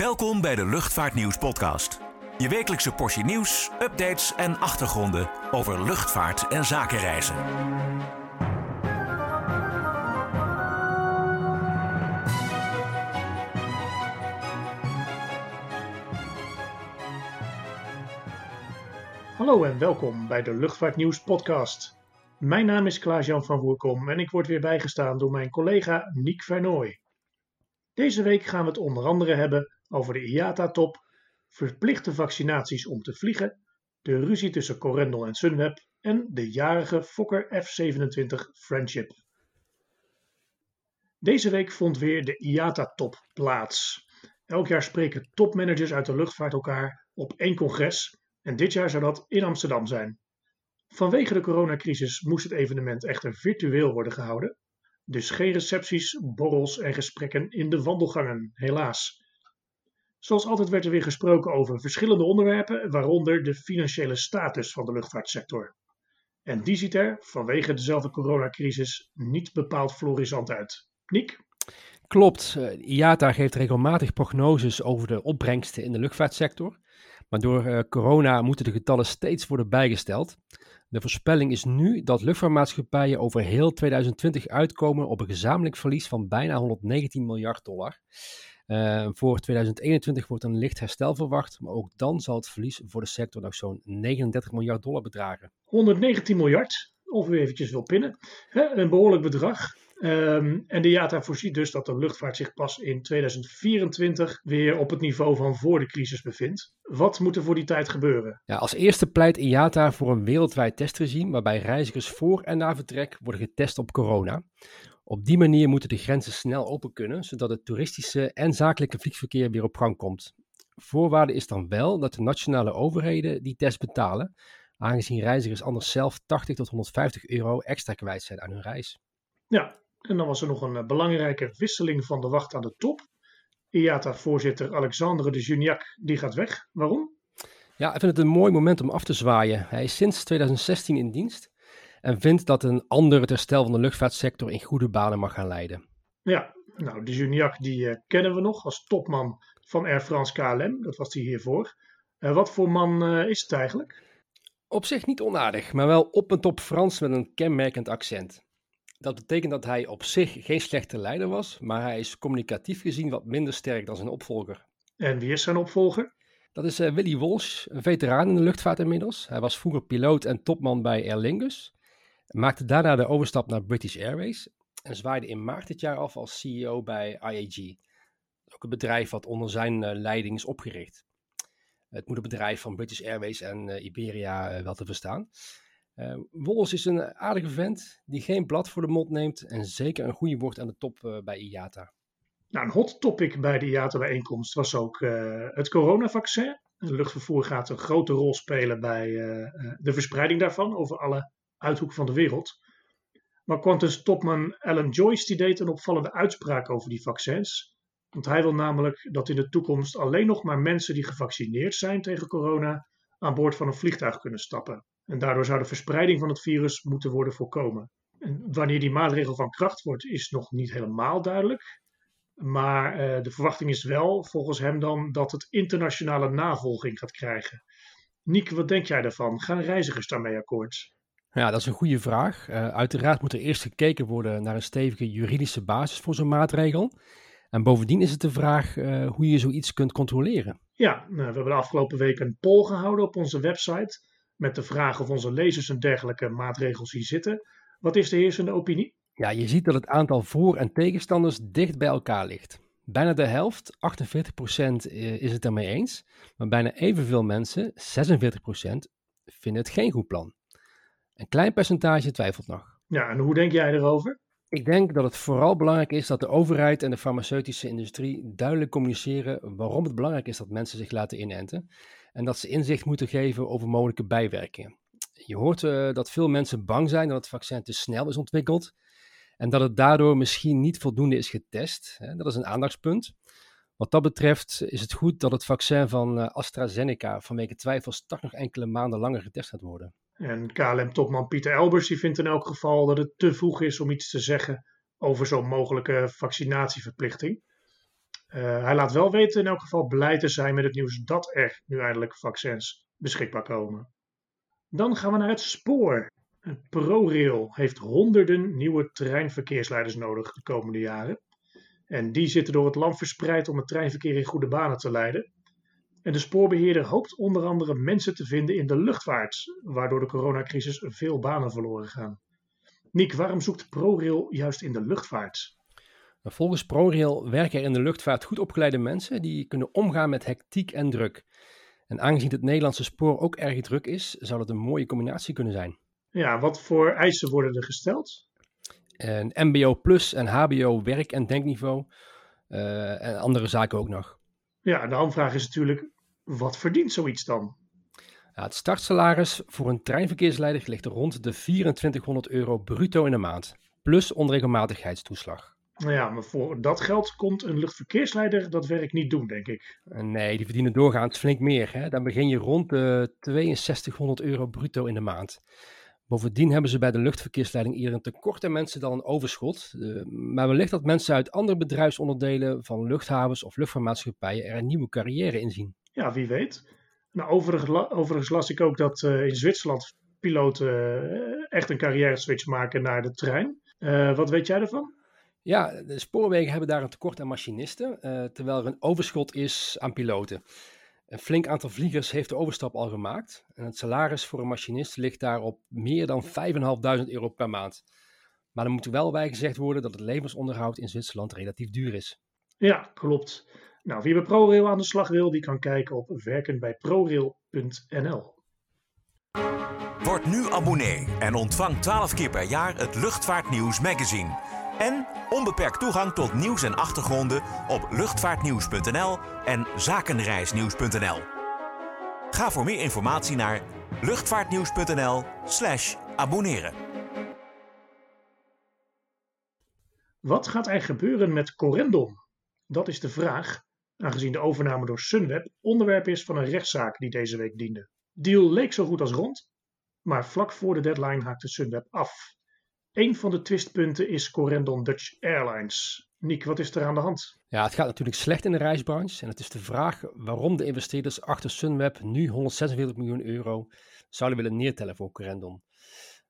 Welkom bij de Luchtvaartnieuws podcast. Je wekelijkse portie nieuws, updates en achtergronden over luchtvaart en zakenreizen. Hallo en welkom bij de Luchtvaartnieuws podcast. Mijn naam is Klaas-Jan van Voerkom en ik word weer bijgestaan door mijn collega Niek Vernooy. Deze week gaan we het onder andere hebben over de IATA-top, verplichte vaccinaties om te vliegen, de ruzie tussen Corendon en Sunweb en de jarige Fokker F-27 Friendship. Deze week vond weer de IATA-top plaats. Elk jaar spreken topmanagers uit de luchtvaart elkaar op één congres en dit jaar zou dat in Amsterdam zijn. Vanwege de coronacrisis moest het evenement echter virtueel worden gehouden, dus geen recepties, borrels en gesprekken in de wandelgangen, helaas. Zoals altijd werd er weer gesproken over verschillende onderwerpen, waaronder de financiële status van de luchtvaartsector. En die ziet er, vanwege dezelfde coronacrisis, niet bepaald florisant uit. Niek? Klopt, eh, IATA geeft regelmatig prognoses over de opbrengsten in de luchtvaartsector. Maar door uh, corona moeten de getallen steeds worden bijgesteld. De voorspelling is nu dat luchtvaartmaatschappijen over heel 2020 uitkomen op een gezamenlijk verlies van bijna 119 miljard dollar. Uh, voor 2021 wordt een licht herstel verwacht, maar ook dan zal het verlies voor de sector nog zo'n 39 miljard dollar bedragen. 119 miljard, of u eventjes wil pinnen, hè, een behoorlijk bedrag. Um, en de IATA voorziet dus dat de luchtvaart zich pas in 2024 weer op het niveau van voor de crisis bevindt. Wat moet er voor die tijd gebeuren? Ja, als eerste pleit IATA voor een wereldwijd testregime waarbij reizigers voor en na vertrek worden getest op corona. Op die manier moeten de grenzen snel open kunnen, zodat het toeristische en zakelijke vliegverkeer weer op gang komt. Voorwaarde is dan wel dat de nationale overheden die test betalen, aangezien reizigers anders zelf 80 tot 150 euro extra kwijt zijn aan hun reis. Ja, en dan was er nog een eh, belangrijke wisseling van de wacht aan de top. IATA-voorzitter Alexandre de Juniac die gaat weg. Waarom? Ja, ik vind het een mooi moment om af te zwaaien. Hij is sinds 2016 in dienst en vindt dat een ander het herstel van de luchtvaartsector in goede banen mag gaan leiden. Ja, nou, de Juniac die uh, kennen we nog als topman van Air France KLM. Dat was hij hiervoor. Uh, wat voor man uh, is het eigenlijk? Op zich niet onaardig, maar wel op en top Frans met een kenmerkend accent. Dat betekent dat hij op zich geen slechte leider was, maar hij is communicatief gezien wat minder sterk dan zijn opvolger. En wie is zijn opvolger? Dat is Willy Walsh, een veteraan in de luchtvaart inmiddels. Hij was vroeger piloot en topman bij Aer Lingus. Maakte daarna de overstap naar British Airways en zwaaide in maart dit jaar af als CEO bij IAG. Ook een bedrijf wat onder zijn uh, leiding is opgericht. Het moederbedrijf van British Airways en uh, Iberia wel te verstaan. Uh, Wolls is een aardige vent die geen blad voor de mond neemt en zeker een goede woord aan de top bij IATA. Nou, een hot topic bij de IATA-bijeenkomst was ook het coronavaccin. Het luchtvervoer gaat een grote rol spelen bij de verspreiding daarvan over alle uithoeken van de wereld. Maar Qantas topman Alan Joyce die deed een opvallende uitspraak over die vaccins. Want hij wil namelijk dat in de toekomst alleen nog maar mensen die gevaccineerd zijn tegen corona aan boord van een vliegtuig kunnen stappen. En daardoor zou de verspreiding van het virus moeten worden voorkomen. En wanneer die maatregel van kracht wordt, is nog niet helemaal duidelijk. Maar uh, de verwachting is wel, volgens hem dan, dat het internationale navolging gaat krijgen. Niek, wat denk jij daarvan? Gaan reizigers daarmee akkoord? Ja, dat is een goede vraag. Uh, uiteraard moet er eerst gekeken worden naar een stevige juridische basis voor zo'n maatregel. En bovendien is het de vraag uh, hoe je zoiets kunt controleren. Ja, nou, we hebben de afgelopen week een poll gehouden op onze website met de vraag of onze lezers een dergelijke maatregel zien zitten. Wat is de heersende opinie? Ja, je ziet dat het aantal voor- en tegenstanders dicht bij elkaar ligt. Bijna de helft, 48%, is het ermee eens, maar bijna evenveel mensen, 46%, vinden het geen goed plan. Een klein percentage twijfelt nog. Ja, en hoe denk jij erover? Ik denk dat het vooral belangrijk is dat de overheid en de farmaceutische industrie duidelijk communiceren waarom het belangrijk is dat mensen zich laten inenten en dat ze inzicht moeten geven over mogelijke bijwerkingen. Je hoort uh, dat veel mensen bang zijn dat het vaccin te snel is ontwikkeld en dat het daardoor misschien niet voldoende is getest. Dat is een aandachtspunt. Wat dat betreft is het goed dat het vaccin van uh, AstraZeneca vanwege twijfels toch nog enkele maanden langer getest gaat worden. En KLM-topman Pieter Elbers die vindt in elk geval dat het te vroeg is om iets te zeggen over zo'n mogelijke vaccinatieverplichting. hij laat wel weten in elk geval blij te zijn met het nieuws dat er nu eindelijk vaccins beschikbaar komen. Dan gaan we naar het spoor. ProRail heeft honderden nieuwe treinverkeersleiders nodig de komende jaren. En die zitten door het land verspreid om het treinverkeer in goede banen te leiden. En de spoorbeheerder hoopt onder andere mensen te vinden in de luchtvaart, waardoor de coronacrisis veel banen verloren gaan. Niek, waarom zoekt ProRail juist in de luchtvaart? Nou, volgens ProRail werken er in de luchtvaart goed opgeleide mensen die kunnen omgaan met hectiek en druk. En aangezien het Nederlandse spoor ook erg druk is, zou dat een mooie combinatie kunnen zijn. Ja, wat voor eisen worden er gesteld? Een MBO plus en HBO werk- en denkniveau uh, en andere zaken ook nog. Ja, de aanvraag is natuurlijk, wat verdient zoiets dan? Ja, het startsalaris voor een treinverkeersleider ligt rond de 2400 euro bruto in de maand, plus onregelmatigheidstoeslag. Nou ja, maar voor dat geld komt een luchtverkeersleider dat werk niet doen, denk ik. Nee, die verdienen doorgaans flink meer. Hè? Dan begin je rond de 6200 euro bruto in de maand. Bovendien hebben ze bij de luchtverkeersleiding eerder een tekort aan mensen dan een overschot. Uh, maar wellicht dat mensen uit andere bedrijfsonderdelen van luchthavens of luchtvaartmaatschappijen er een nieuwe carrière in zien. Ja, wie weet. Nou, overigens, overigens las ik ook dat uh, in Zwitserland piloten uh, echt een carrière switch maken naar de trein. wat weet jij ervan? Ja, de spoorwegen hebben daar een tekort aan machinisten, terwijl er een overschot is aan piloten. Een flink aantal vliegers heeft de overstap al gemaakt. En het salaris voor een machinist ligt daar op meer dan 5.500 euro per maand. Maar er moet wel bij gezegd worden dat het levensonderhoud in Zwitserland relatief duur is. Ja, klopt. Nou, wie bij ProRail aan de slag wil, die kan kijken op werkenbijprorail.nl. Word nu abonnee en ontvang 12 keer per jaar het Luchtvaartnieuws magazine. En onbeperkt toegang tot nieuws en achtergronden op luchtvaartnieuws.nl en zakenreisnieuws.nl. Ga voor meer informatie naar luchtvaartnieuws.nl/slash abonneren. Wat gaat er gebeuren met Corendon? Dat is de vraag, aangezien de overname door Sunweb onderwerp is van een rechtszaak die deze week diende. Deal leek zo goed als rond, maar vlak voor de deadline haakte Sunweb af. Een van de twistpunten is Corendon Dutch Airlines. Nick, wat is er aan de hand? Ja, het gaat natuurlijk slecht in de reisbranche. En het is de vraag waarom de investeerders achter Sunweb nu 146 miljoen euro zouden willen neertellen voor Corendon.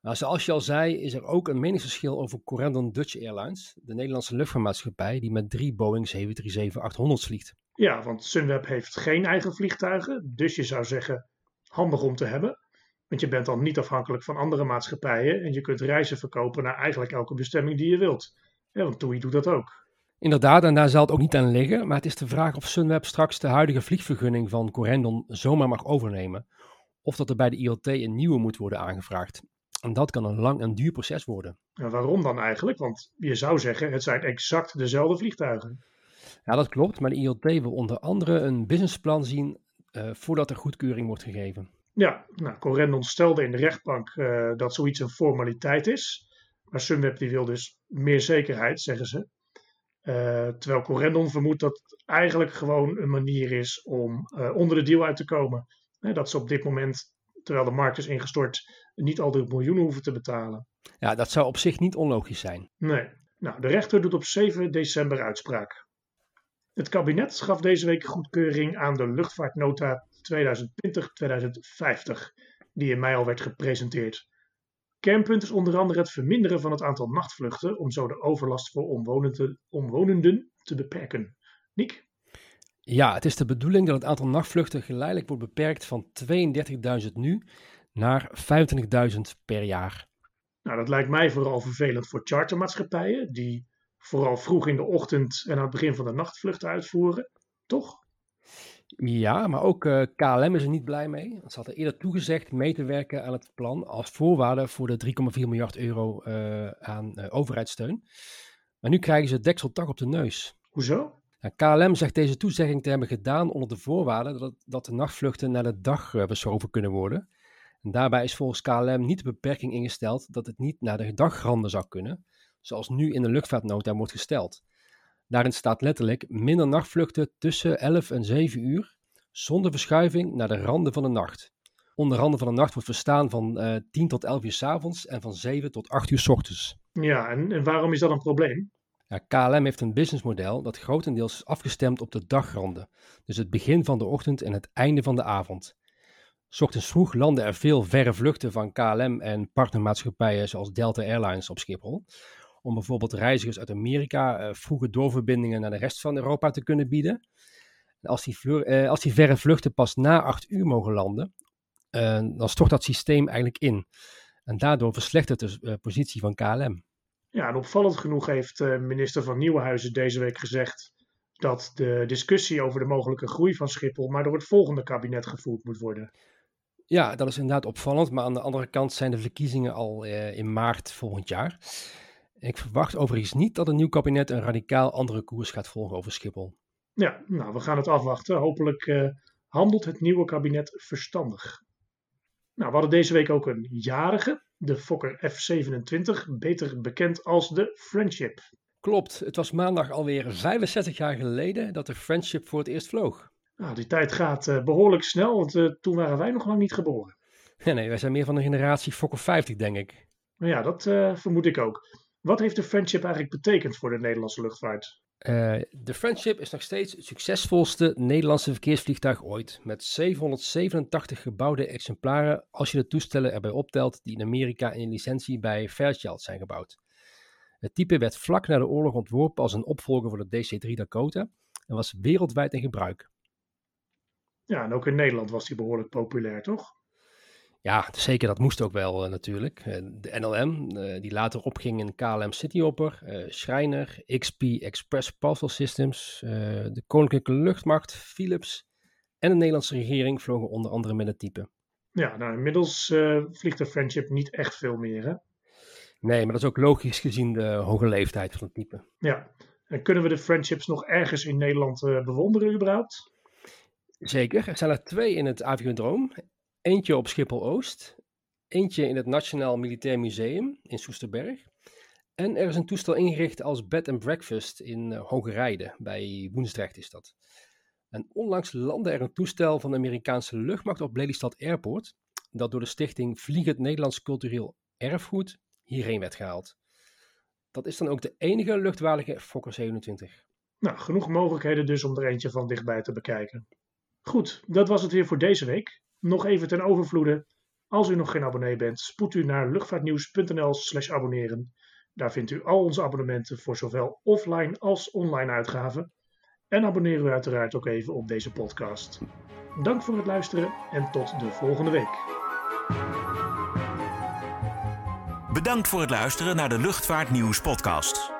Nou, zoals je al zei, is er ook een meningsverschil over Corendon Dutch Airlines, de Nederlandse luchtvaartmaatschappij die met drie Boeing 737-800's vliegt. Ja, want Sunweb heeft geen eigen vliegtuigen, dus je zou zeggen handig om te hebben. Want je bent dan niet afhankelijk van andere maatschappijen en je kunt reizen verkopen naar eigenlijk elke bestemming die je wilt. Ja, want TUI doet dat ook. Inderdaad, en daar zal het ook niet aan liggen, maar het is de vraag of Sunweb straks de huidige vliegvergunning van Corendon zomaar mag overnemen, of dat er bij de ILT een nieuwe moet worden aangevraagd. En dat kan een lang en duur proces worden. En waarom dan eigenlijk? Want je zou zeggen, het zijn exact dezelfde vliegtuigen. Ja, dat klopt, maar de ILT wil onder andere een businessplan zien uh, voordat er goedkeuring wordt gegeven. Ja, nou, Corendon stelde in de rechtbank uh, dat zoiets een formaliteit is. Maar Sunweb die wil dus meer zekerheid, zeggen ze. Uh, terwijl Corendon vermoedt dat het eigenlijk gewoon een manier is om onder de deal uit te komen. dat ze op dit moment, terwijl de markt is ingestort, niet al die miljoenen hoeven te betalen. Ja, dat zou op zich niet onlogisch zijn. Nee. Nou, de rechter doet op 7 december uitspraak. Het kabinet gaf deze week goedkeuring aan de luchtvaartnota 2020-2050, die in mei al werd gepresenteerd. Kernpunt is onder andere het verminderen van het aantal nachtvluchten om zo de overlast voor omwonenden, omwonenden te beperken. Niek? Ja, het is de bedoeling dat het aantal nachtvluchten geleidelijk wordt beperkt van 32.000 nu naar 25.000 per jaar. Nou, dat lijkt mij vooral vervelend voor chartermaatschappijen, die vooral vroeg in de ochtend en aan het begin van de nacht vluchten uitvoeren, toch? Ja, maar ook uh, KLM is er niet blij mee. Ze hadden eerder toegezegd mee te werken aan het plan als voorwaarde voor de 3,4 miljard euro uh, aan uh, overheidssteun. Maar nu krijgen ze het dekseltak op de neus. Hoezo? Nou, KLM zegt deze toezegging te hebben gedaan onder de voorwaarde dat, dat de nachtvluchten naar de dag verschoven kunnen worden. En daarbij is volgens KLM niet de beperking ingesteld dat het niet naar de dagranden zou kunnen, zoals nu in de luchtvaartnota wordt gesteld. Daarin staat letterlijk minder nachtvluchten tussen 11 en 7 uur, zonder verschuiving naar de randen van de nacht. Onder randen van de nacht wordt verstaan van uh, 10 tot 11 uur s avonds en van 7 tot 8 uur s ochtends. Ja, en, en waarom is dat een probleem? Ja, KLM heeft een businessmodel dat grotendeels is afgestemd op de dagranden. Dus het begin van de ochtend en het einde van de avond. Ochtends vroeg landen er veel verre vluchten van KLM en partnermaatschappijen zoals Delta Airlines op Schiphol. Om bijvoorbeeld reizigers uit Amerika uh, vroege doorverbindingen naar de rest van Europa te kunnen bieden. als die, uh, als die verre vluchten pas na acht uur mogen landen, uh, dan stort dat systeem eigenlijk in. En daardoor verslechtert de positie van KLM. Ja, en opvallend genoeg heeft minister van Nieuwenhuizen deze week gezegd dat de discussie over de mogelijke groei van Schiphol maar door het volgende kabinet gevoerd moet worden. Ja, dat is inderdaad opvallend, maar aan de andere kant zijn de verkiezingen al uh, in maart volgend jaar. Ik verwacht overigens niet dat een nieuw kabinet een radicaal andere koers gaat volgen over Schiphol. Ja, nou, we gaan het afwachten. Hopelijk uh, handelt het nieuwe kabinet verstandig. Nou, we hadden deze week ook een jarige, de Fokker F27, beter bekend als de Friendship. Klopt, het was maandag alweer 65 jaar geleden dat de Friendship voor het eerst vloog. Nou, die tijd gaat uh, behoorlijk snel, want uh, toen waren wij nog lang niet geboren. Ja, nee, wij zijn meer van de generatie Fokker 50, denk ik. Nou ja, dat uh, vermoed ik ook. Wat heeft de Friendship eigenlijk betekend voor de Nederlandse luchtvaart? de Friendship is nog steeds het succesvolste Nederlandse verkeersvliegtuig ooit. Met 787 gebouwde exemplaren, als je de toestellen erbij optelt die in Amerika in licentie bij Fairchild zijn gebouwd. Het type werd vlak na de oorlog ontworpen als een opvolger voor de DC-3 Dakota en was wereldwijd in gebruik. Ja, en ook in Nederland was die behoorlijk populair, toch? Ja, zeker. Dat moest ook wel uh, natuurlijk. Uh, de NLM, uh, die later opging in KLM Cityhopper, Schreiner, XP Express Parcel Systems, de Koninklijke Luchtmacht, Philips en de Nederlandse regering vlogen onder andere met het type. Ja, nou inmiddels vliegt de Friendship niet echt veel meer, hè? Nee, maar dat is ook logisch gezien de hoge leeftijd van het type. Ja, en kunnen we de Friendships nog ergens in Nederland bewonderen überhaupt? Zeker, er zijn er twee in het Aviodroom. Eentje op Schiphol-Oost, eentje in het Nationaal Militair Museum in Soesterberg. En er is een toestel ingericht als bed and breakfast in uh, Hogerijde, bij Woensdrecht is dat. En onlangs landde er een toestel van de Amerikaanse luchtmacht op Lelystad Airport, dat door de stichting Vliegend Nederlands Cultureel Erfgoed hierheen werd gehaald. Dat is dan ook de enige luchtwaardige Fokker 27. Nou, genoeg mogelijkheden dus om er eentje van dichtbij te bekijken. Goed, dat was het weer voor deze week. Nog even ten overvloede. Als u nog geen abonnee bent, spoed u naar luchtvaartnieuws.nl/slash abonneren. Daar vindt u al onze abonnementen voor zowel offline als online uitgaven. En abonneer u uiteraard ook even op deze podcast. Dank voor het luisteren en tot de volgende week. Bedankt voor het luisteren naar de Luchtvaartnieuws podcast.